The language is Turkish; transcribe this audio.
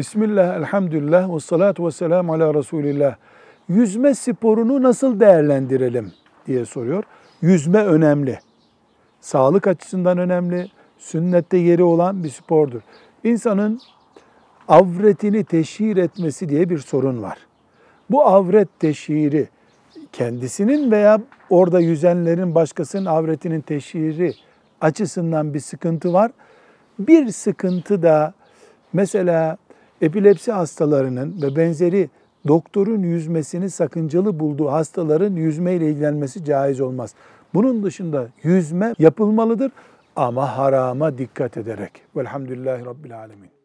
Bismillah, elhamdülillah, ve salatu ve selamu ala Resulillah. Yüzme sporunu nasıl değerlendirelim diye soruyor. Yüzme önemli. Sağlık açısından önemli. Sünnette yeri olan bir spordur. İnsanın avretini teşhir etmesi diye bir sorun var. Bu avret teşhiri kendisinin veya orada yüzenlerin başkasının avretinin teşhiri açısından bir sıkıntı var. Bir sıkıntı da mesela epilepsi hastalarının ve benzeri doktorun yüzmesini sakıncalı bulduğu hastaların yüzmeyle ilgilenmesi caiz olmaz. Bunun dışında yüzme yapılmalıdır ama harama dikkat ederek. Velhamdülillahi Rabbil Alemin.